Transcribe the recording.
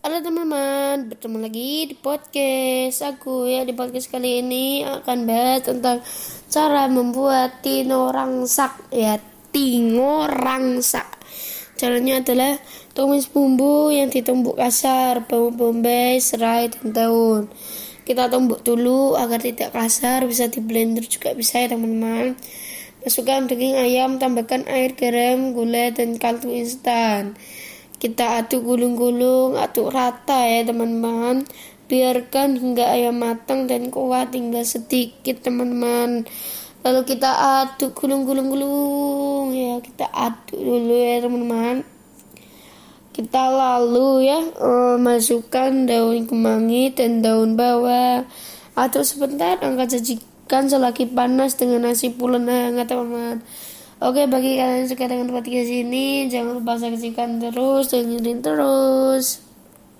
Halo teman-teman, bertemu lagi di podcast aku ya di podcast kali ini akan bahas tentang cara membuat tino rangsak ya tingo rangsak. Caranya adalah tumis bumbu yang ditumbuk kasar, bawang bombay, serai dan daun. Kita tumbuk dulu agar tidak kasar, bisa di blender juga bisa ya teman-teman. Masukkan daging ayam, tambahkan air, garam, gula dan kaldu instan kita aduk gulung-gulung aduk rata ya teman-teman. Biarkan hingga ayam matang dan kuat hingga sedikit teman-teman. Lalu kita aduk gulung-gulung-gulung. Ya kita aduk dulu ya teman-teman. Kita lalu ya uh, masukkan daun kemangi dan daun bawang. Aduk sebentar angkat sajikan selagi panas dengan nasi pulen hangat teman-teman Oke, bagi kalian yang suka dengan podcast ini, jangan lupa saksikan terus, dengerin terus.